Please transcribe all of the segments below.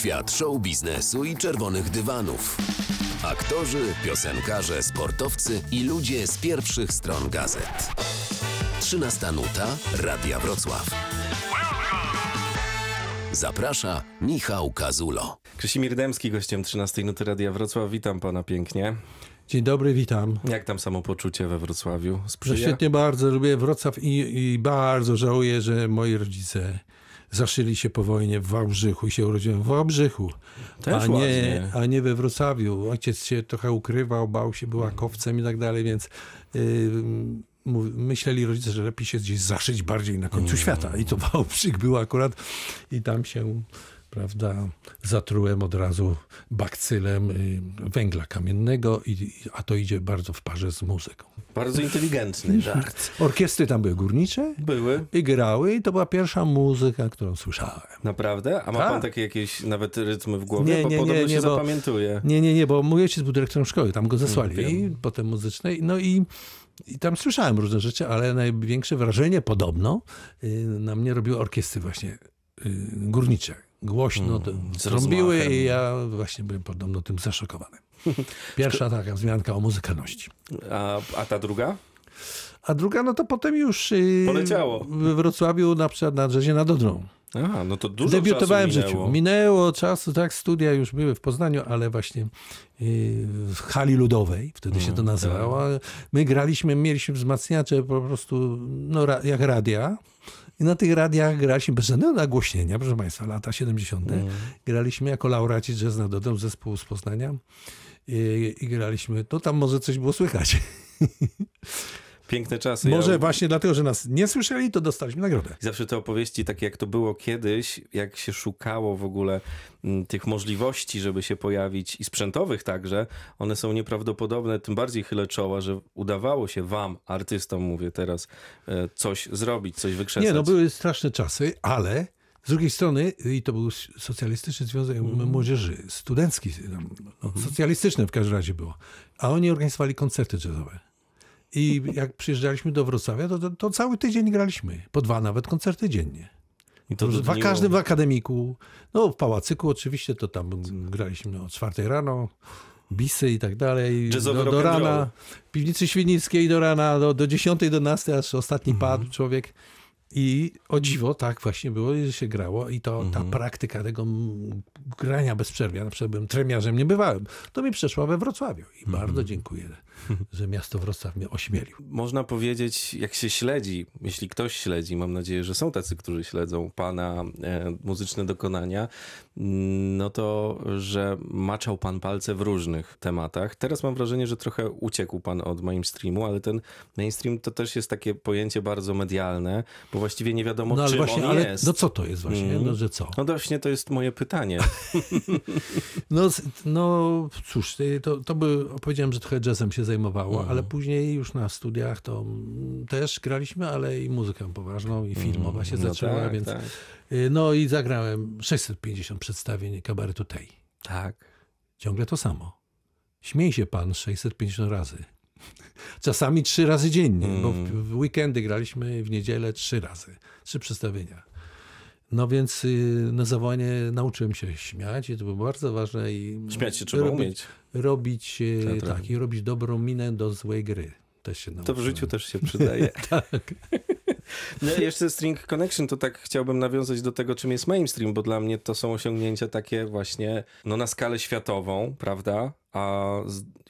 Świat show biznesu i czerwonych dywanów. Aktorzy, piosenkarze, sportowcy i ludzie z pierwszych stron gazet. 13 nuta Radia Wrocław. Zaprasza Michał Kazulo. Krzysimir Dębski, gościem 13 Nuty Radia Wrocław. Witam pana pięknie. Dzień dobry, witam. Jak tam samopoczucie we Wrocławiu? Że Sprzyja? świetnie bardzo lubię Wrocław i, i bardzo żałuję, że moi rodzice zaszyli się po wojnie w Wałbrzychu i się urodziłem w Wałbrzychu, Też a, nie, ładnie. a nie we Wrocławiu. Ojciec się trochę ukrywał, bał się, był akowcem i tak dalej, więc yy, myśleli rodzice, że lepiej się gdzieś zaszyć bardziej na końcu świata. I to Wałbrzych był akurat i tam się... Prawda, zatrułem od razu bakcylem y, węgla kamiennego, i, a to idzie bardzo w parze z muzyką. Bardzo inteligentny żart. Orkiestry tam były górnicze Były? i grały i to była pierwsza muzyka, którą słyszałem. Naprawdę? A ma Tak. pan takie jakieś nawet rytmy w głowie? Nie, bo nie, podobno nie, się nie, bo- zapamiętuje. Nie, nie, nie, bo mój ojciec był dyrektorem szkoły, tam go zesłali, Mm, wiem. i potem muzycznej, no i, i tam słyszałem różne rzeczy, ale największe wrażenie podobno y, na mnie robiły orkiestry właśnie y, górnicze. Głośno Mm, trąbiły rozmachem. i ja właśnie byłem podobno tym zaszokowany. Pierwsza taka wzmianka o muzykalności. A, a ta druga? A druga, no to potem już y, Poleciało. we Wrocławiu na przykład na jazzie nad Odrą. Aha, no to dużo Debiutowałem w czasu życiu. minęło. Minęło czasu, tak, studia już były w Poznaniu, ale właśnie yy, w hali ludowej, wtedy się to nazywało. My graliśmy, mieliśmy wzmacniacze po prostu no, jak radia. I na tych radiach graliśmy bez żadnego nagłośnienia, proszę Państwa, lata 70. Mm. Graliśmy jako laureaci Jazz na Dodem, zespół z Poznania. I, I graliśmy, no tam może coś było słychać. Piękne czasy. Może Ja- właśnie dlatego, że nas nie słyszeli, to dostaliśmy nagrodę. I zawsze te opowieści, takie jak to było kiedyś, jak się szukało w ogóle m, tych możliwości, żeby się pojawić i sprzętowych także, one są nieprawdopodobne. Tym bardziej chylę czoła, że udawało się wam, artystom mówię teraz, e, coś zrobić, coś wykrzesać. Nie, no były straszne czasy, ale z drugiej strony, i to był Socjalistyczny Związek Mhm. Młodzieży, studencki, no, socjalistyczny w każdym razie było, a oni organizowali koncerty jazzowe. I jak przyjeżdżaliśmy do Wrocławia, to, to, to cały tydzień graliśmy, po dwa nawet koncerty dziennie. I to w każdym w akademiku, no w pałacyku oczywiście, to tam graliśmy o czwartej rano, bisy i tak dalej, Jazzowy do, do rana, piwnicy świdnickiej do rana, do, do 10, do 11, aż ostatni Mhm. padł człowiek. I o dziwo, tak właśnie było, że się grało i to Mhm. ta praktyka tego grania bez przerwy, ja na przykład byłem tremiarzem, nie bywałem, to mi przeszła we Wrocławiu i Mhm. bardzo dziękuję, że miasto Wrocław mnie ośmielił. Można powiedzieć, jak się śledzi, jeśli ktoś śledzi, mam nadzieję, że są tacy, którzy śledzą pana e, muzyczne dokonania, mm, no to, że maczał pan palce w różnych tematach. Teraz mam wrażenie, że trochę uciekł pan od mainstreamu, ale ten mainstream to też jest takie pojęcie bardzo medialne, bo właściwie nie wiadomo, No ale czym właśnie, on ale jest. no co to jest właśnie, Mm. no że co? No właśnie, to jest moje pytanie. No, no cóż, y, to, to by, powiedziałem, że trochę jazzem się zajmowało, Mhm. ale później już na studiach to mm, też graliśmy, ale i muzykę poważną i filmowa się No zaczęła, tak, więc tak. y, no i zagrałem 650 przedstawień kabaretu tej. tak. Ciągle to samo. Śmiej się pan 650 razy. Czasami trzy razy dziennie, bo w, weekendy graliśmy w niedzielę trzy razy. Trzy przedstawienia. No więc y, na zawołanie nauczyłem się śmiać i to było bardzo ważne. I Śmiać się trzeba robić, umieć. Robić, y, tak, i robić dobrą minę do złej gry. Też się To w życiu też się przydaje. Tak. No, jeszcze String Connection, to tak chciałbym nawiązać do tego, czym jest mainstream, bo dla mnie to są osiągnięcia takie właśnie no, na skalę światową, prawda? A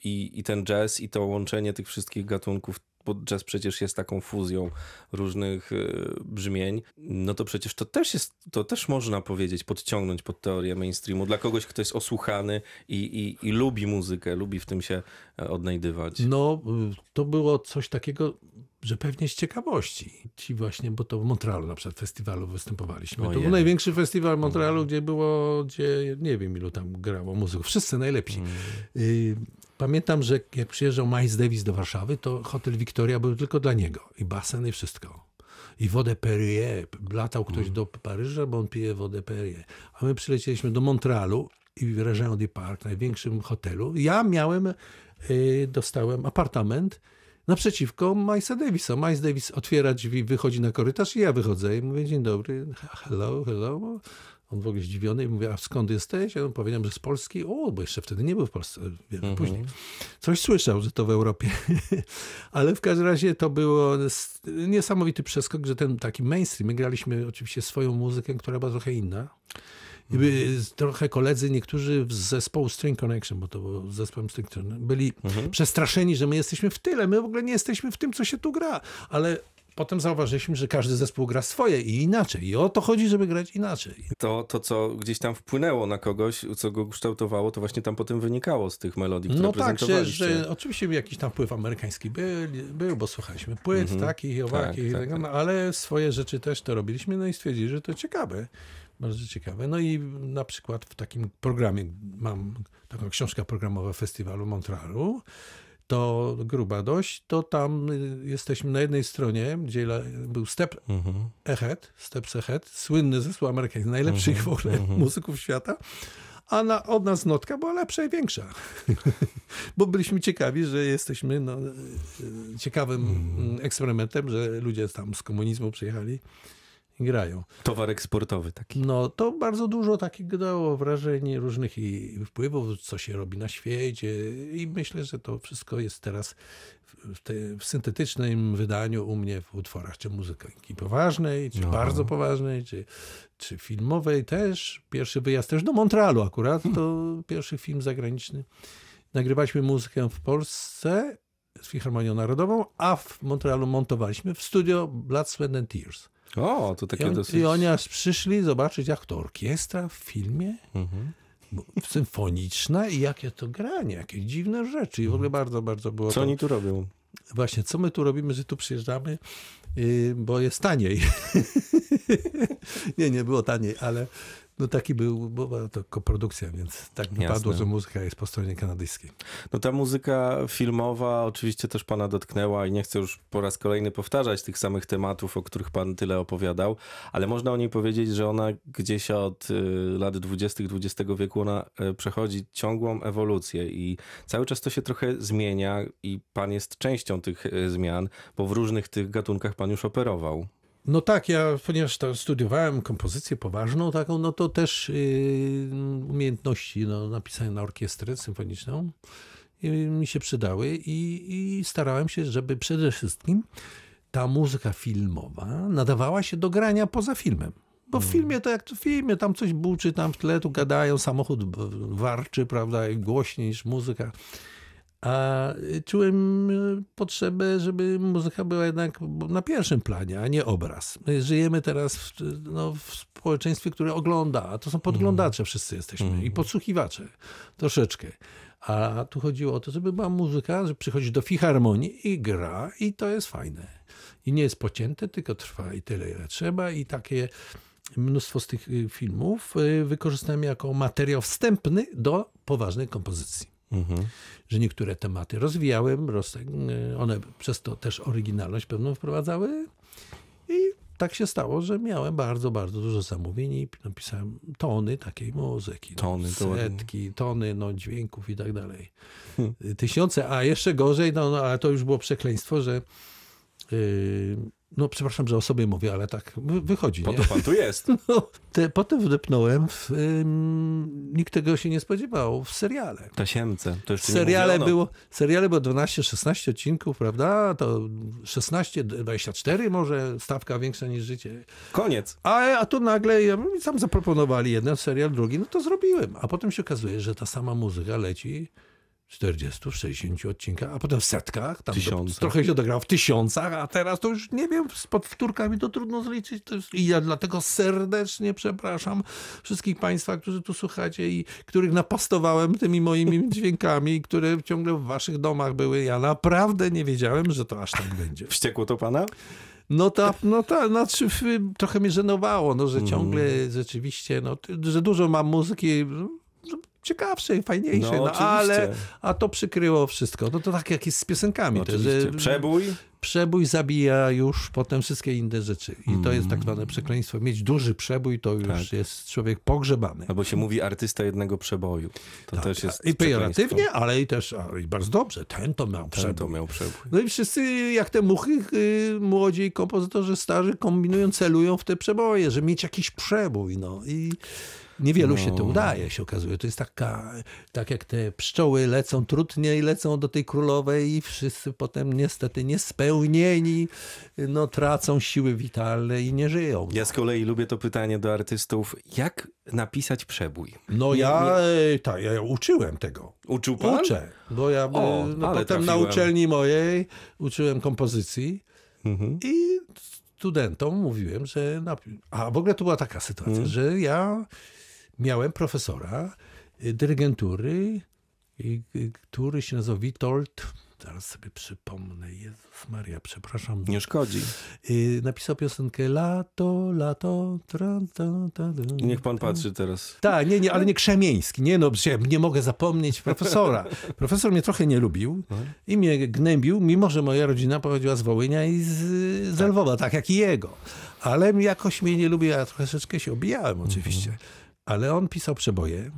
i, I ten jazz, i to łączenie tych wszystkich gatunków, bo jazz przecież jest taką fuzją różnych y, brzmień, no to przecież to też jest, to też można powiedzieć, podciągnąć pod teorię mainstreamu dla kogoś, kto jest osłuchany i, i, i lubi muzykę, lubi w tym się e, odnajdywać. No, y, to było coś takiego, że pewnie z ciekawości. Ci właśnie, bo to w Montrealu na przykład festiwalu występowaliśmy. Ojej. To był największy festiwal w Montrealu, gdzie było, gdzie nie wiem ilu tam grało muzyków. Wszyscy najlepsi. Y, Pamiętam, że jak przyjeżdżał Miles Davis do Warszawy, to hotel Victoria był tylko dla niego. I basen i wszystko. I wodę Perrier. Latał ktoś do Paryża, bo on pije wodę Perrier. A my przylecieliśmy do Montrealu i w Regent du Parc, największym hotelu. Ja miałem, y, dostałem apartament naprzeciwko Milesa Davisa. Miles Davis otwiera drzwi, wychodzi na korytarz i ja wychodzę i mówię, dzień dobry, hello, hello. On w ogóle zdziwiony i mówi, a skąd jesteś? Ja powiedziałem, że z Polski. O, bo jeszcze wtedy nie był w Polsce, wiele Mhm. później. Coś słyszał, że to w Europie. Ale w każdym razie to było niesamowity przeskok, że ten taki mainstream, my graliśmy oczywiście swoją muzykę, która była trochę inna. I by, Mhm. trochę koledzy, niektórzy z zespołu String Connection, bo to był zespołem String Connection, byli Mhm. przestraszeni, że my jesteśmy w tyle, my w ogóle nie jesteśmy w tym, co się tu gra. Ale potem zauważyliśmy, że każdy zespół gra swoje i inaczej. I o to chodzi, żeby grać inaczej. To, to, co gdzieś tam wpłynęło na kogoś, co go kształtowało, to właśnie tam potem wynikało z tych melodii, które No tak, że, że oczywiście jakiś tam wpływ amerykański był, był bo słuchaliśmy płyt takich i owakich, Tak, tak, tak, no, ale swoje rzeczy też to robiliśmy, no i stwierdzili, że to ciekawe, bardzo ciekawe. No i na przykład w takim programie, mam taką książkę programową Festiwalu Montrealu, to gruba dość, to tam y, jesteśmy na jednej stronie, gdzie był Step Mhm. Ahead, Steps Ahead, słynny zespół amerykański, najlepszych Mhm, w ogóle muzyków świata, a na, od nas notka była lepsza i większa. Bo byliśmy ciekawi, że jesteśmy no, y, y, ciekawym Mhm. eksperymentem, że ludzie tam z komunizmu przyjechali i grają. Towar eksportowy taki. No to bardzo dużo takich dało wrażeń różnych i wpływów, co się robi na świecie i myślę, że to wszystko jest teraz w, te, w syntetycznym wydaniu u mnie w utworach, czy muzyki poważnej, czy No. bardzo poważnej, czy, czy filmowej też. Pierwszy wyjazd też do Montrealu akurat, to pierwszy film zagraniczny. Nagrywaliśmy muzykę w Polsce z Filharmonią Narodową, a w Montrealu montowaliśmy w studio Blood, Sweat and Tears. O, to I, takie on, dosyć... I oni aż przyszli zobaczyć, jak to orkiestra w filmie, Mhm. symfoniczna i jakie to granie, jakie dziwne rzeczy. I w ogóle bardzo, bardzo było Co to... oni tu robią? Właśnie, co my tu robimy, że tu przyjeżdżamy, yy, bo jest taniej. nie, nie było taniej, ale no taki był, bo była to koprodukcja, więc tak wypadło, Jasne. że muzyka jest po stronie kanadyjskiej. No ta muzyka filmowa oczywiście też pana dotknęła i nie chcę już po raz kolejny powtarzać tych samych tematów, o których pan tyle opowiadał, ale można o niej powiedzieć, że ona gdzieś od y, lat 20. XX wieku ona y, przechodzi ciągłą ewolucję i cały czas to się trochę zmienia i pan jest częścią tych y, zmian, bo w różnych tych gatunkach pan już operował. No tak, ja ponieważ studiowałem kompozycję poważną taką, no to też yy, umiejętności no, napisania na orkiestrę symfoniczną yy, mi się przydały i, i starałem się, żeby przede wszystkim ta muzyka filmowa nadawała się do grania poza filmem. Bo w filmie to jak w filmie, tam coś buczy, tam w tle tu gadają, samochód warczy, prawda, i głośniej niż muzyka. A czułem y, potrzebę, żeby muzyka była jednak na pierwszym planie, a nie obraz. My żyjemy teraz w, no, w społeczeństwie, które ogląda, a to są podglądacze wszyscy jesteśmy i podsłuchiwacze troszeczkę. A tu chodziło o to, żeby była muzyka, że przychodzi do filharmonii i gra i to jest fajne. I nie jest pocięte, tylko trwa i tyle, ile trzeba i takie mnóstwo z tych y, filmów y, wykorzystałem jako materiał wstępny do poważnej kompozycji Mhm. że niektóre tematy rozwijałem, roz, one przez to też oryginalność pewną wprowadzały i tak się stało, że miałem bardzo, bardzo dużo zamówień i napisałem tony takiej muzyki. Tony, no, to ładnie. setki, tony no, dźwięków i tak dalej. Tysiące, a jeszcze gorzej, no, no ale to już było przekleństwo, że yy, no przepraszam, że o sobie mówię, ale tak wy- wychodzi. Po nie? to pan tu jest. No, te, potem wdepnąłem, w, ym, nikt tego się nie spodziewał, w seriale. Tasiemce. To jeszcze nie Seriale mówiono. było, seriale było 12-16 odcinków, prawda? To 16-24 może, stawka większa niż życie. Koniec. A, a tu nagle ja, mi tam zaproponowali jeden serial, drugi, no to zrobiłem. A potem się okazuje, że ta sama muzyka leci 40, 60 odcinkach, a potem w setkach, tam do, trochę się dograło w tysiącach, a teraz to już nie wiem, z powtórkami to trudno zliczyć. To jest, I ja dlatego serdecznie przepraszam wszystkich Państwa, którzy tu słuchacie i których napastowałem tymi moimi dźwiękami, które ciągle w Waszych domach były. Ja naprawdę nie wiedziałem, że to aż tak będzie. Wściekło to pana? No ta, no ta, znaczy trochę mnie żenowało, no, że ciągle rzeczywiście, no, że dużo mam muzyki, ciekawsze i fajniejsze, No, no, ale a to przykryło wszystko. No to tak jak jest z piosenkami. Oczywiście. że Przebój? przebój zabija już potem wszystkie inne rzeczy. I to jest tak Mm. zwane przekleństwo. Mieć duży przebój, to już Tak. jest człowiek pogrzebany. Albo się mówi artysta jednego przeboju. To też jest Tak, I pejoratywnie, ale i też a, i bardzo dobrze. Ten to miał Ten przebój. to miał przebój. No i wszyscy, jak te muchy, y, młodzi kompozytorzy starzy kombinują, celują w te przeboje, że mieć jakiś przebój. No i niewielu się to No. udaje, się okazuje. To jest taka, tak jak te pszczoły lecą trudnie i lecą do tej królowej i wszyscy potem niestety niespełnieni, no tracą siły witalne i nie żyją. Ja z kolei lubię to pytanie do artystów, jak napisać przebój? No Nie- ja, e, tak, ja uczyłem tego. Uczył pan? Uczę, bo ja O, no, potem na trafiłem. uczelni mojej uczyłem kompozycji Mhm. i studentom mówiłem, że... A w ogóle to była taka sytuacja, Mhm. że ja miałem profesora y, dyrygentury, y, y, który się nazywał Witold, zaraz sobie przypomnę, Jezus Maria, przepraszam, Nie szkodzi. Napisał piosenkę Lato, lato, tra, ta, ta, ta, Niech pan patrzy teraz. Tak, nie, nie, ale nie Krzemieński. Nie no, ja nie mogę zapomnieć profesora. Profesor mnie trochę nie lubił i mnie gnębił, mimo że moja rodzina pochodziła z Wołynia i z, z Lwowa, tak jak i jego. Ale jakoś mnie nie lubił, ja troszeczkę się obijałem oczywiście. Ale on pisał przeboje,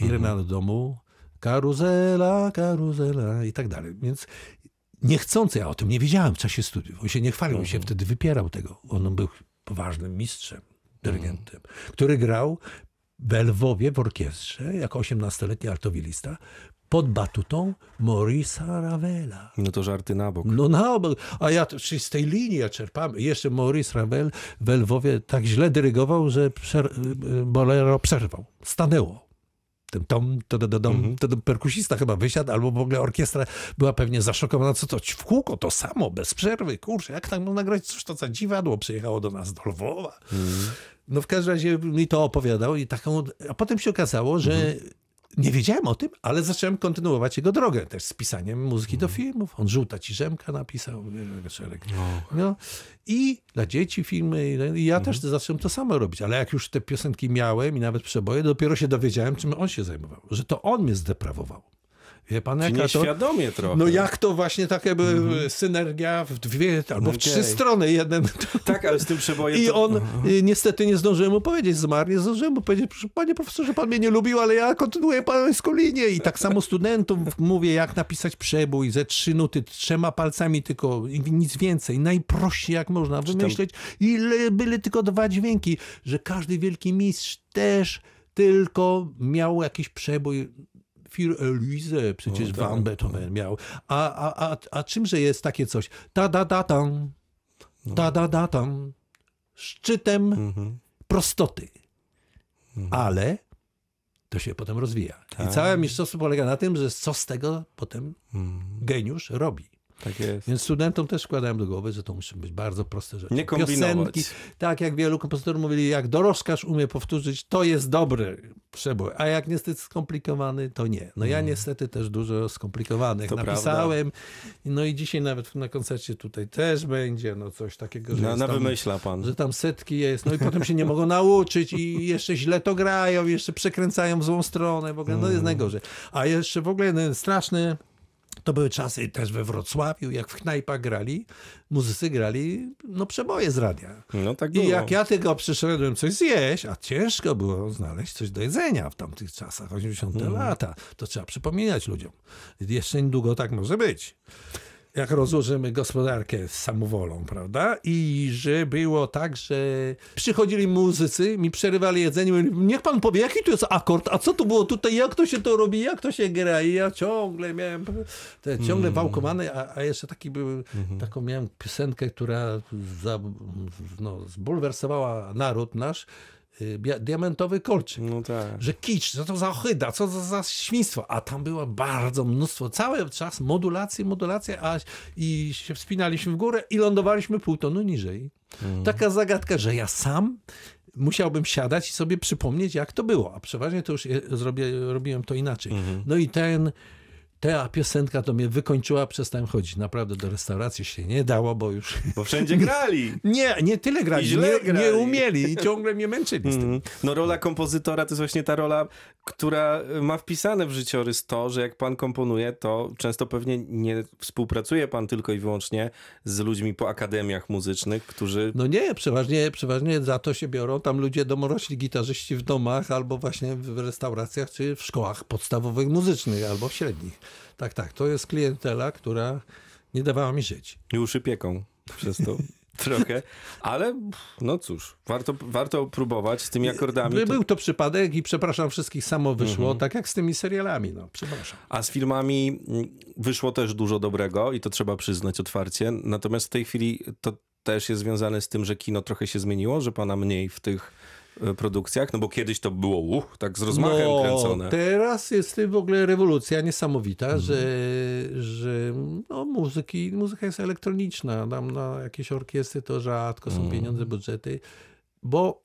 Irena do domu, karuzela, karuzela i tak dalej. Więc niechcący, ja o tym nie wiedziałem w czasie studiów. On się nie chwalił, on się wtedy wypierał tego. On był poważnym mistrzem, dyrygentem, który grał w Lwowie w orkiestrze jako 18-letni altowilista pod batutą Maurice'a Ravela. No to żarty na bok. No na obok. A ja to- czyli z tej linii ja czerpam. Jeszcze Maurice Ravel w Lwowie tak źle dyrygował, że przer- y, bolero przerwał. Stanęło. Ten tom, to, to, dom, to, to perkusista chyba wysiadł, albo w ogóle orkiestra była pewnie zaszokowana, co to w kółko, to samo, bez przerwy, kurczę, jak tak można grać, cóż to za dziwadło przyjechało do nas, do Lwowa. No w każdym razie mi to opowiadał i taką, a potem się okazało, że nie wiedziałem o tym, ale zacząłem kontynuować jego drogę też z pisaniem muzyki do filmów. On Żółta Ciżemka napisał, szereg. No. I dla dzieci filmy. I ja też zacząłem to samo robić, ale jak już te piosenki miałem i nawet przeboje, dopiero się dowiedziałem, czym on się zajmował. Że to on mnie zdeprawował. Wie pan, jaka to... nieświadomie trochę. No jak to właśnie taka jakby synergia w dwie albo w Okej. trzy strony. Jeden Tak, ale z tym przebojem i on y, niestety nie zdążyłem mu powiedzieć, zmarł, nie zdążyłem mu powiedzieć, "Proszę, panie profesorze, pan mnie nie lubił, ale ja kontynuuję pańską linię. I tak samo studentom mówię, jak napisać przebój ze trzy nuty, trzema palcami tylko, nic więcej. Najprościej jak można wymyśleć, ile były tylko dwa dźwięki, że każdy wielki mistrz też tylko miał jakiś przebój. Fir Elise, przecież O, tak, Van Beethoven miał. A, a, a, a czymże jest takie coś? Ta da da tam, ta da da tam, szczytem Mhm. prostoty. Ale to się potem rozwija. I Tak. całe mistrzostwo polega na tym, że co z tego potem geniusz robi. Tak jest. Więc studentom też wkładałem do głowy, że to muszą być bardzo proste rzeczy. Nie kombinować. Piosenki, tak jak wielu kompozytorów mówili, jak dorożkarz umie powtórzyć, to jest dobry przebój, a jak niestety skomplikowany, to nie. No ja niestety też dużo skomplikowanych Mm. To napisałem. No i dzisiaj nawet na koncercie tutaj też będzie no coś takiego, że Na, jest na tam, wymyśla pan. że tam setki jest, no i potem się nie mogą nauczyć i jeszcze źle to grają, jeszcze przekręcają w złą stronę, w ogóle no Mm. jest najgorzej. A jeszcze w ogóle jeden straszny, to były czasy też we Wrocławiu, jak w knajpach grali, muzycy grali, no przeboje z radia. No tak. I jak ja tylko przyszedłem coś zjeść, a ciężko było znaleźć coś do jedzenia w tamtych czasach, 80 Mhm. lata, to trzeba przypominać ludziom. Jeszcze niedługo tak może być. Jak rozłożymy gospodarkę z samowolą, prawda? I że było tak, że przychodzili muzycy, mi przerywali jedzenie, mówili, niech pan powie, jaki tu jest akord, a co tu było tutaj, jak to się to robi, jak to się gra? I ja ciągle miałem, te, ciągle wałkowane, a, a jeszcze taki był, taką miałem piosenkę, która za, no, zbulwersowała naród nasz, diamentowy kolczyk No tak. że kicz, co to za ohyda, co to za świństwo. A tam było bardzo mnóstwo, cały czas modulacje, modulacje, a i się wspinaliśmy w górę i lądowaliśmy pół tonu niżej. Taka zagadka, że ja sam musiałbym siadać i sobie przypomnieć, jak to było. A przeważnie to już zrobię, robiłem to inaczej. No i ten ta piosenka to mnie wykończyła, przestałem chodzić. Naprawdę do restauracji się nie dało, bo już... Bo wszędzie grali. Nie, nie tyle grali, nie, grali. nie umieli i ciągle mnie męczyli z tym. Mhm. No rola kompozytora to jest właśnie ta rola, która ma wpisane w życiorys to, że jak pan komponuje, to często pewnie nie współpracuje pan tylko i wyłącznie z ludźmi po akademiach muzycznych, którzy... No nie, przeważnie, przeważnie za to się biorą tam ludzie domorośli, gitarzyści w domach albo właśnie w restauracjach czy w szkołach podstawowych muzycznych albo średnich. Tak, tak, to jest klientela, która nie dawała mi żyć. I uszy pieką przez to trochę, ale no cóż, warto, warto próbować z tymi akordami. By, To... Był to przypadek i przepraszam wszystkich, samo wyszło, tak jak z tymi serialami, no przepraszam. A z filmami mm, wyszło też dużo dobrego i to trzeba przyznać otwarcie. Natomiast w tej chwili to też jest związane z tym, że kino trochę się zmieniło, że pana mniej w tych produkcjach, no bo kiedyś to było uh, tak z rozmachem kręcone. No, teraz jest w ogóle rewolucja niesamowita, Mhm. że, że no, muzyki, muzyka jest elektroniczna. Tam na jakieś orkiestry to rzadko są Mhm. pieniądze, budżety, bo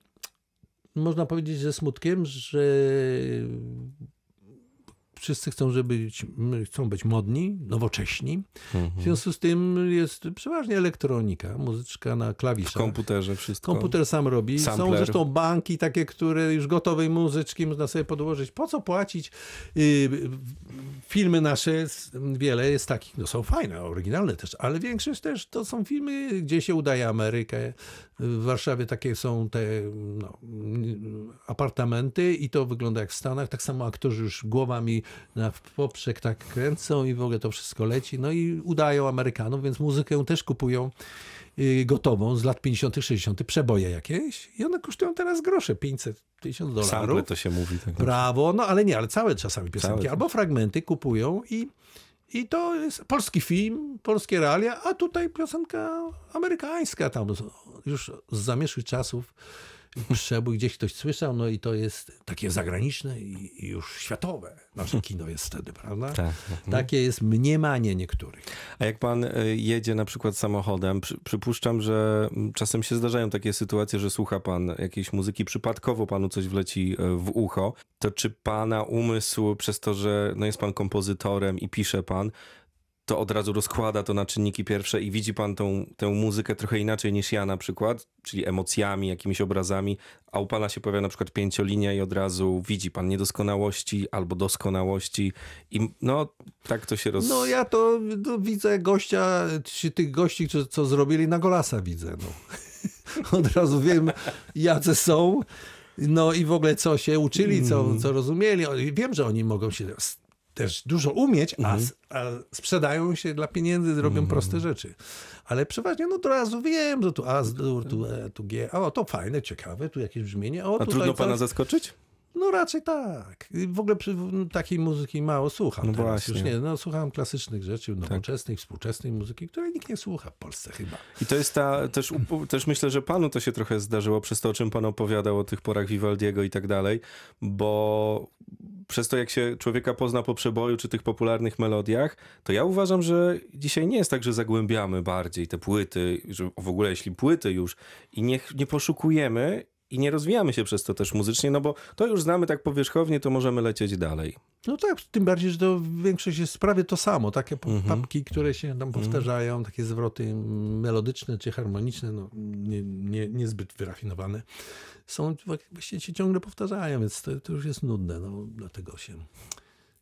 można powiedzieć ze smutkiem, że wszyscy chcą, żeby być, chcą być modni, nowocześni. Mhm. W związku z tym jest przeważnie elektronika, muzyczka na W klawiszach. komputerze wszystko. Komputer sam robi. Są Sampler. zresztą banki takie, które już gotowej muzyczki można sobie podłożyć. Po co płacić? Yy, filmy nasze, wiele jest takich, no są fajne, oryginalne też, ale większość też to są filmy, gdzie się udaje Amerykę. W Warszawie takie są te no, apartamenty i to wygląda jak w Stanach. Tak samo aktorzy już głowami na w poprzek tak kręcą i w ogóle to wszystko leci. No i udają Amerykanów, więc muzykę też kupują y, gotową z lat 50., 60., przeboje jakieś i one kosztują teraz grosze, 500, 1000 Sample dolarów. to się mówi. Tak Brawo, no ale nie, ale całe czasami piosenki, Całe. albo fragmenty kupują i, i to jest polski film, polskie realia, a tutaj piosenka amerykańska, tam już z zamierzchłych czasów przebój gdzieś ktoś słyszał, no i to jest takie zagraniczne i, już światowe. Nasze kino jest wtedy, prawda? Tak. Takie jest mniemanie niektórych. A jak pan y, jedzie na przykład samochodem, przy, przypuszczam, że czasem się zdarzają takie sytuacje, że słucha pan jakiejś muzyki, przypadkowo panu coś wleci y, w ucho, to czy pana umysł przez to, że no jest pan kompozytorem i pisze pan, to od razu rozkłada to na czynniki pierwsze i widzi pan tą, tę muzykę trochę inaczej niż ja na przykład, czyli emocjami, jakimiś obrazami, a u pana się pojawia na przykład pięciolinia i od razu widzi pan niedoskonałości albo doskonałości i no tak to się roz... No ja to, to widzę gościa, czy tych gości, co, co zrobili na Golasa widzę. No. Od razu wiem, jacy są. No i w ogóle co się uczyli, co, Mhm. co rozumieli. Wiem, że oni mogą się też dużo umieć, a, Mhm. a sprzedają się dla pieniędzy, robią proste rzeczy. Ale przeważnie no od razu wiem, że tu A, z dur, tu E, tu G. O, to fajne, ciekawe, tu jakieś brzmienie. O, A trudno coś. pana zaskoczyć? No raczej tak. W ogóle przy, takiej muzyki mało słucham No teraz. właśnie. Tak. Już nie, no słucham klasycznych rzeczy, nowoczesnej, współczesnej muzyki, której nikt nie słucha w Polsce chyba. I to jest ta, też, też myślę, że panu to się trochę zdarzyło przez to, o czym pan opowiadał, o tych porach Vivaldiego i tak dalej, bo przez to, jak się człowieka pozna po przeboju czy tych popularnych melodiach, to ja uważam, że dzisiaj nie jest tak, że zagłębiamy bardziej te płyty, że w ogóle jeśli płyty już i nie poszukujemy i nie rozwijamy się przez to też muzycznie, no bo to już znamy tak powierzchownie, to możemy lecieć dalej. No tak, tym bardziej, że to większość jest prawie to samo. Takie Mhm. papki, które się tam powtarzają, takie zwroty melodyczne czy harmoniczne, no, nie, nie, niezbyt wyrafinowane, są właściwie się ciągle powtarzają, więc to, to już jest nudne. No, dlatego się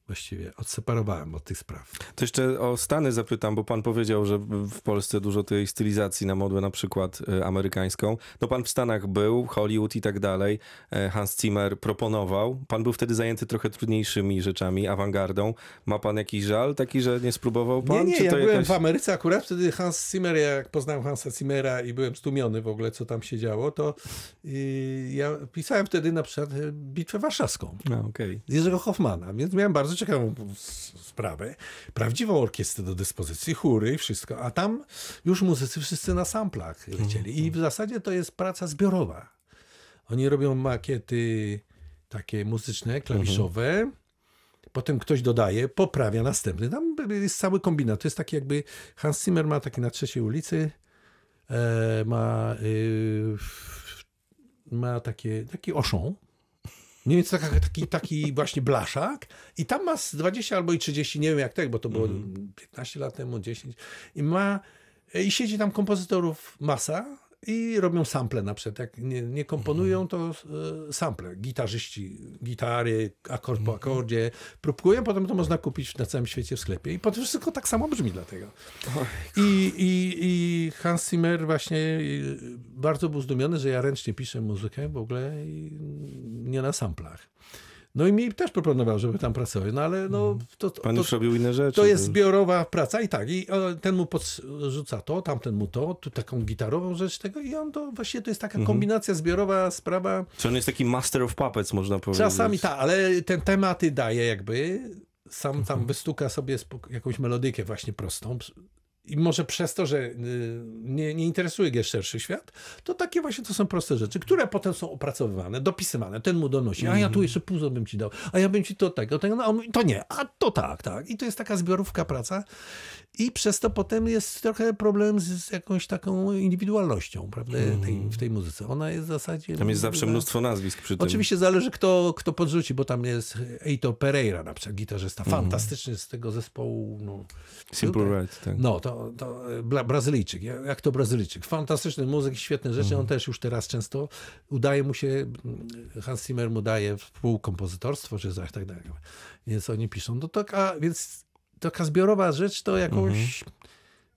właściwie odseparowałem od tych spraw. To jeszcze o Stany zapytam, bo pan powiedział, że w Polsce dużo tej stylizacji na modłę na przykład y, amerykańską. No pan w Stanach był, Hollywood i tak dalej. E, Hans Zimmer proponował. Pan był wtedy zajęty trochę trudniejszymi rzeczami, awangardą. Ma pan jakiś żal taki, że nie spróbował pan? Nie, nie, Czy ja byłem jakaś- w Ameryce akurat, wtedy Hans Zimmer, ja jak poznałem Hansa Zimmera i byłem stłumiony w ogóle, co tam się działo, to yy, ja pisałem wtedy na przykład e, Bitwę Warszawską. No, okej. Jerzego Hoffmana, więc miałem bardzo ciekawą s- sprawę. Prawdziwą orkiestrę do dyspozycji, chóry i wszystko, a tam już muzycy wszyscy na samplach lecieli. I w zasadzie to jest praca zbiorowa. Oni robią makiety takie muzyczne, klawiszowe, potem ktoś dodaje, poprawia następny. Tam jest cały kombinat. To jest taki jakby, Hans Zimmer ma taki na trzeciej ulicy, e, ma, y, ma takie, taki oszą, Mniej więcej taka, taki, taki właśnie blaszak. I tam ma z 20 albo i 30, nie wiem jak tak, bo to było 15 lat temu, 10 i ma i siedzi tam kompozytorów masa i robią sample na przykład. Jak nie, nie komponują, to e, sample. Gitarzyści, gitary, akord po akordzie. Próbują, potem to można kupić na całym świecie w sklepie. I potem wszystko tak samo brzmi dlatego. I, i, I Hans Zimmer właśnie y, bardzo był zdumiony, że ja ręcznie piszę muzykę w ogóle i nie na samplach. No i mi też proponował, żeby tam pracować, no ale no to, to, Pan to, już robił inne rzeczy. to jest zbiorowa praca i tak, i e, ten mu podrzuca to, tamten mu to, tu taką gitarową rzecz tego i on to właściwie to jest taka Mhm. kombinacja zbiorowa sprawa. Czy on jest taki master of puppets, można powiedzieć? Czasami tak, ale ten tematy daje jakby, sam Mhm. tam wystuka sobie jakąś melodykę właśnie prostą. I może przez to, że y, nie, nie interesuje go szerszy świat, to takie właśnie to są proste rzeczy, które potem są opracowywane, dopisywane. Ten mu donosi, a ja tu jeszcze puzo bym ci dał, a ja bym ci to tego, tego, no, to nie, a to tak, tak. I to jest taka zbiorówka praca i przez to potem jest trochę problem z, jakąś taką indywidualnością, prawda, tej, w tej muzyce. Ona jest w zasadzie... Tam jest zawsze mnóstwo nazwisk przy tym. Oczywiście zależy, kto, kto podrzuci, bo tam jest Eito Pereira, na przykład gitarzysta, fantastyczny z tego zespołu. No, Simple. Red, tak. no to, to e, Bra Brazylijczyk, jak to Brazylijczyk. Fantastyczny muzyk, świetne rzeczy. On też już teraz często udaje mu się, mm, Hans Zimmer mu daje współkompozytorstwo, czy coś tak dalej. Więc oni piszą. No taka, więc taka zbiorowa rzecz to jakoś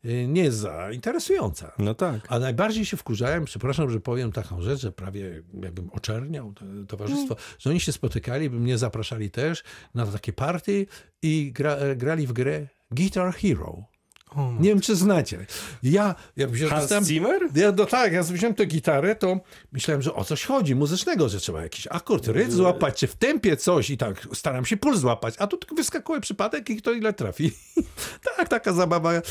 y, nie jest za interesująca. No tak. A najbardziej się wkurzałem, przepraszam, że powiem taką rzecz, że prawie jakbym oczerniał to, towarzystwo, że oni się spotykali, by mnie zapraszali też na takie party i gra, e, grali w grę Guitar Hero. Nie wiem, czy znacie. Ja, jak wziąłem, Hans dostałem- Zimmer? ja, no tak, ja wziąłem tę gitarę, to myślałem, że o coś chodzi muzycznego, że trzeba jakiś akord, rytm złapać, czy w tempie coś i tak staram się puls złapać, a tu tylko wyskakuje przypadek i kto ile trafi. tak, taka zabawa y,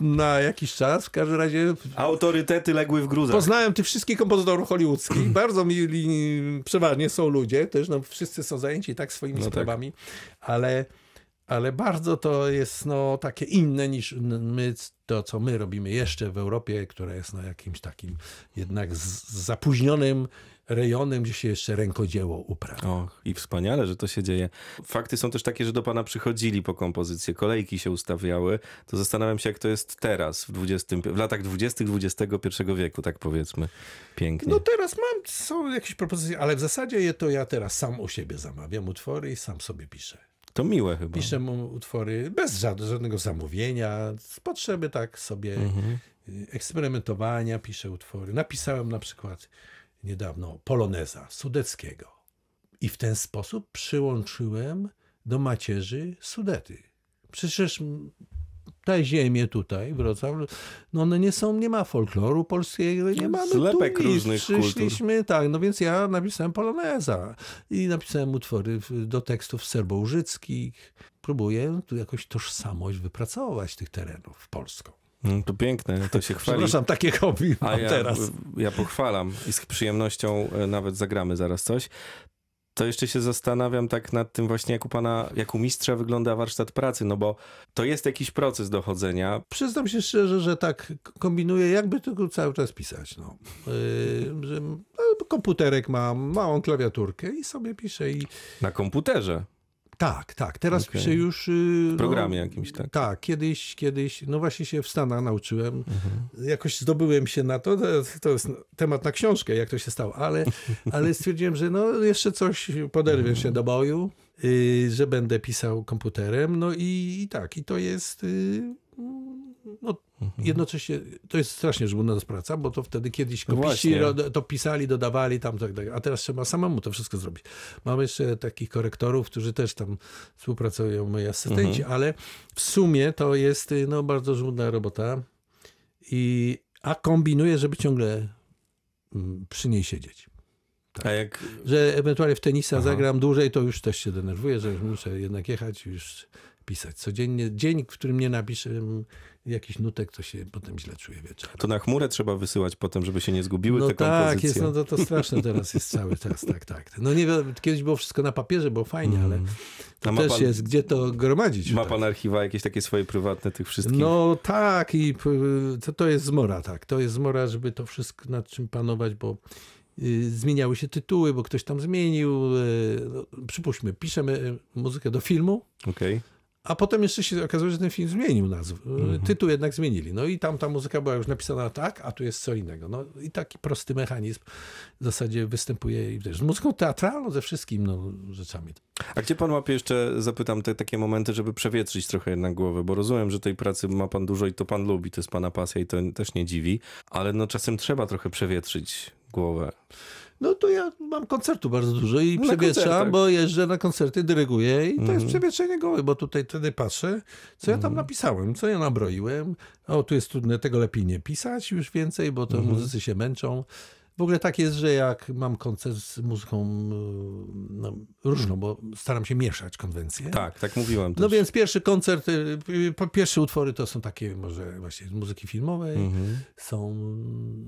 na jakiś czas. W każdym razie Autorytety legły w gruzach. Poznałem tych wszystkich kompozytorów hollywoodzkich. Bardzo mili, przeważnie są ludzie, też no, wszyscy są zajęci tak swoimi No tak. sprawami, ale, ale bardzo to jest no, takie inne niż my, to, co my robimy jeszcze w Europie, która jest no, jakimś takim jednak z, zapóźnionym rejonem, gdzie się jeszcze rękodzieło uprawia. Och, i wspaniale, że to się dzieje. Fakty są też takie, że do pana przychodzili po kompozycję, kolejki się ustawiały. To zastanawiam się, jak to jest teraz, w, 20, w latach 20. XXI wieku, tak powiedzmy. Pięknie. No teraz mam, są jakieś propozycje, ale w zasadzie je to ja teraz sam u siebie zamawiam utwory i sam sobie piszę. To miłe chyba. Piszę mu utwory bez żad- żadnego zamówienia, z potrzeby tak sobie y, eksperymentowania piszę utwory. Napisałem na przykład niedawno Poloneza Sudeckiego i w ten sposób przyłączyłem do macierzy Sudety. Przecież te ziemie tutaj, Wrocław, no one nie są, nie ma folkloru polskiego, nie mamy Zlepek tu różnych Przyszliśmy, tak, no więc ja napisałem Poloneza i napisałem utwory do tekstów serbołużyckich. Próbuję tu jakoś tożsamość wypracować tych terenów polską. Mm, To piękne, to się chwali. Przepraszam, takie hobby A mam ja, teraz. ja pochwalam i z przyjemnością e, nawet zagramy zaraz coś. To jeszcze się zastanawiam tak nad tym właśnie, jak u pana, jak u mistrza wygląda warsztat pracy, no bo to jest jakiś proces dochodzenia. Przyznam się szczerze, że tak kombinuję, jakby tylko cały czas pisać. No. Yy, że no, komputerek mam, małą klawiaturkę i sobie piszę. I Na komputerze. Tak, tak, teraz Okej. piszę już... Yy, W programie jakimś, tak? Tak, kiedyś, kiedyś, no właśnie się w Stanach nauczyłem. Jakoś zdobyłem się na to, to, jest temat na książkę, jak to się stało, ale, ale stwierdziłem, że no jeszcze coś poderwię się do boju, y, że będę pisał komputerem, no i, i tak, i to jest... No, jednocześnie to jest strasznie żmudna praca, bo to wtedy kiedyś No kopiści ro- to pisali, dodawali tam, tak, tak, a teraz trzeba samemu to wszystko zrobić. Mam jeszcze takich korektorów, którzy też tam współpracują, moi asystenci, Mhm. ale w sumie to jest y, no, bardzo żmudna robota i a kombinuję, żeby ciągle mm, przy niej siedzieć. A jak Że ewentualnie w tenisa Aha. zagram dłużej, to już też się denerwuję, że już muszę jednak jechać już pisać. Codziennie, dzień, w którym nie napiszę mm, jakiś nutek, to się potem źle czuję wieczorem. to na chmurę trzeba wysyłać potem, żeby się nie zgubiły No te tak, kompozycje. jest, no to, to straszne teraz jest cały czas, tak, tak. No nie wiem, kiedyś było wszystko na papierze, było fajnie, ale A to też pan- jest, gdzie to gromadzić. Ma tak. pan archiwa jakieś takie swoje prywatne tych wszystkich? No tak i to, to jest zmora, tak. To jest zmora, żeby to wszystko nad czym panować, bo y, zmieniały się tytuły, bo ktoś tam zmienił. y, No, przypuśćmy, piszemy y, muzykę do filmu, Okej. A potem jeszcze się okazuje, że ten film zmienił nazwę. Tytuł jednak zmienili. No i tam ta muzyka była już napisana tak, a tu jest co innego. No i taki prosty mechanizm w zasadzie występuje i też z muzyką teatralną, ze wszystkim no, rzeczami. A gdzie pan łapie jeszcze, zapytam, te takie momenty, żeby przewietrzyć trochę jednak głowę, bo rozumiem, że tej pracy ma pan dużo i to pan lubi, to jest pana pasja i to też nie dziwi, ale no czasem trzeba trochę przewietrzyć głowę. No to ja mam koncertu bardzo dużo i Na koncertach. bo jeżdżę na koncerty, dyryguję i to Mhm. jest przewietrzenie głowy, bo tutaj wtedy patrzę, co ja tam napisałem, co ja nabroiłem. O, tu jest trudne, tego lepiej nie pisać już więcej, bo to Mhm. muzycy się męczą. W ogóle tak jest, że jak mam koncert z muzyką y, no, różną, bo staram się mieszać konwencje. Tak, tak mówiłem też. No więc pierwszy koncert, po- pierwsze utwory to są takie może właśnie z muzyki filmowej, Mhm. są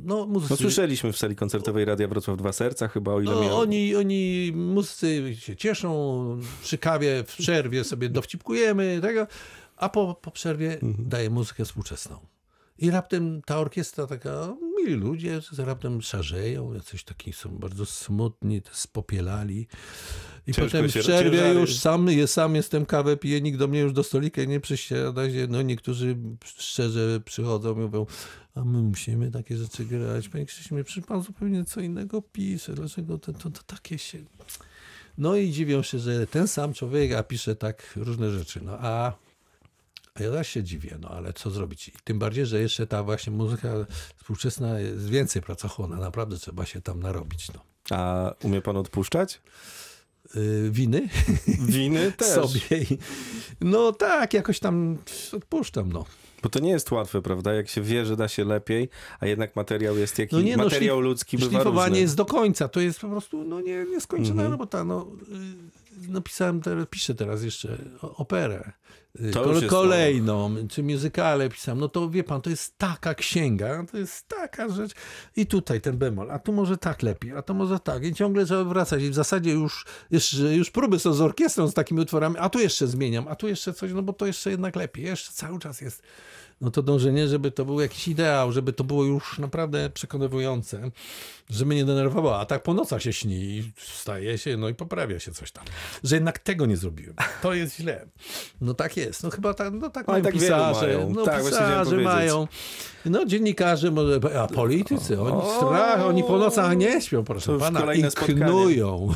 no muzycy... No słyszeliśmy w sali koncertowej Radia Wrocław Dwa Serca chyba, o ile No, miałem. oni, oni, muzycy się cieszą, przy kawie, w przerwie sobie dowcipkujemy, tego, a po, po przerwie Mhm. daje muzykę współczesną. I raptem ta orkiestra taka, mili ludzie, raptem szarzeją, jacyś taki są bardzo smutni, spopielali. I Ciężko potem w przerwie ciężary. już sam, je, sam jestem kawę piję, nikt do mnie już do stolika nie przysiada się. No niektórzy szczerze przychodzą i mówią, a my musimy takie rzeczy grać. Panie Krzyśmie, przecież pan zupełnie co innego pisze. Dlaczego to, to, to takie się... No i dziwią się, że ten sam człowiek, a pisze tak różne rzeczy. No a a ja też się dziwię, no ale co zrobić? I tym bardziej, że jeszcze ta właśnie muzyka współczesna jest więcej pracochłonna. Naprawdę trzeba się tam narobić. No. A umie pan odpuszczać? Yy, winy Winy też. sobie. No tak, jakoś tam odpuszczam. No. Bo to nie jest łatwe, prawda? Jak się wie, że da się lepiej, a jednak materiał jest jaki... No nie, no, materiał szlif- ludzki bywa Szlifowanie różny. jest do końca. To jest po prostu no, nie, nieskończona Mhm. robota. No, yy, napisałem, teraz, piszę teraz jeszcze operę. Kole- jest kolejną, czy muzykale pisałem. No to wie pan, to jest taka księga, to jest taka rzecz. I tutaj ten bemol, a tu może tak lepiej, a to może tak. I ciągle trzeba wracać. I w zasadzie już, jeszcze, już próby są z orkiestrą, z takimi utworami, a tu jeszcze zmieniam, a tu jeszcze coś, no bo to jeszcze jednak lepiej. Jeszcze cały czas jest no to dążenie, żeby to był jakiś ideał, żeby to było już naprawdę przekonywujące, że mnie nie denerwowało. A tak po nocach się śni i wstaje się, no i poprawia się coś tam. Że jednak tego nie zrobiłem. To jest źle. No tak jest. No chyba tak, no tak mają tak pisarze. mają. No Tak, pisarze mają. No dziennikarze, może, a politycy, oni O! strach, oni po nocach nie śpią, proszę pana, i knują.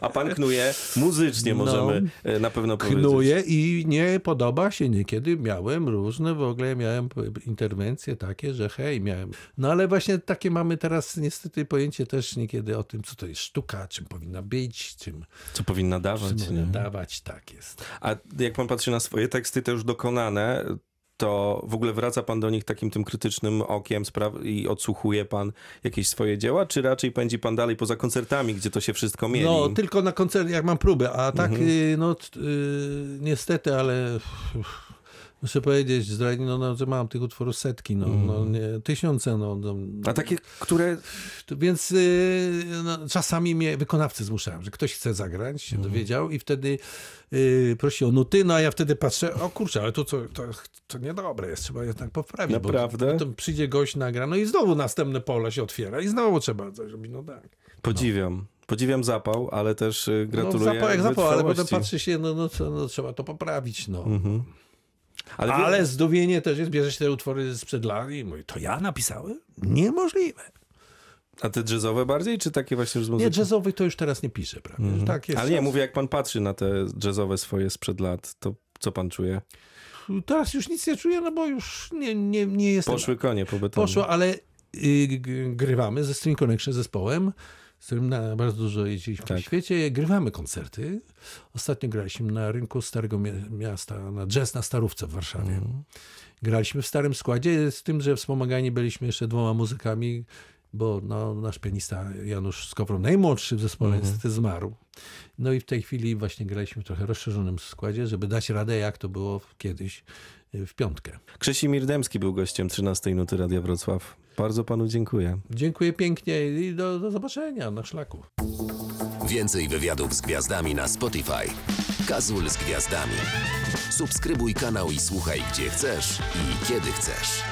A pan knuje muzycznie, No. możemy e, na pewno powiedzieć. Knuje i nie podoba się. Niekiedy miałem różne, w ogóle miałem interwencje takie, że hej, miałem. No ale właśnie takie mamy teraz niestety pojęcie też niekiedy o tym, co to jest sztuka, czym powinna być, czym, Co powinna czym dawać, powinna nie? dawać. Tak jest. A jak pan patrzy na swoje teksty, te już dokonane, to w ogóle wraca pan do nich takim tym krytycznym okiem i odsłuchuje pan jakieś swoje dzieła, czy raczej pędzi pan dalej poza koncertami, gdzie to się wszystko mieli? No, tylko na koncert, jak mam próbę, a tak, Mhm. y, no y, niestety, ale muszę powiedzieć, no, no, że mam tych utworów setki, no, no nie, tysiące, no, no. A takie, które... To Więc y, no, czasami mnie wykonawcy zmuszałem, że ktoś chce zagrać, się Mhm. dowiedział i wtedy y, prosi o nuty, no a ja wtedy patrzę, o kurczę, ale to, co, to, to niedobre jest, trzeba jednak poprawić. Naprawdę? Bo potem przyjdzie gość, nagra, no i znowu następne pole się otwiera i znowu trzeba coś robić, no tak. Podziwiam. Podziwiam zapał, ale też y, No, gratuluję zapał jak zapał, ale potem patrzy się, no, no, no trzeba to poprawić, no. Mhm. Ale, Ale, wie- zdumienie też jest, bierze się te utwory sprzed lat i mówi, to ja napisałem? Niemożliwe. A te jazzowe bardziej, czy takie właśnie z Nie, muzyki? jazzowy to już teraz nie piszę, prawie. Mhm. Tak jest. Ale nie, mówię, jak pan patrzy na te jazzowe swoje sprzed lat, to co pan czuje? Teraz już nic nie czuję, no bo już nie, nie, nie jestem. Poszły konie po betonie. Poszło, ale y, grywamy ze String Connection zespołem, z którym na, bardzo dużo jeździliśmy Tak. w świecie. Grywamy koncerty. Ostatnio graliśmy na rynku Starego Mia- Miasta, na jazz na Starówce w Warszawie. Mhm. Graliśmy w starym składzie, z tym, że wspomagani byliśmy jeszcze dwoma muzykami, bo no, nasz pianista Janusz Skowron, najmłodszy w zespole, Mhm. niestety zmarł. No i w tej chwili właśnie graliśmy w trochę rozszerzonym składzie, żeby dać radę, jak to było kiedyś y, w piątkę. Krzesimir Dębski był gościem 13 Nuty Radia Wrocław. Bardzo panu dziękuję. Dziękuję pięknie i do, do zobaczenia na szlaku. Więcej wywiadów z gwiazdami na Spotify. Kazul z gwiazdami. Subskrybuj kanał i słuchaj gdzie chcesz i kiedy chcesz.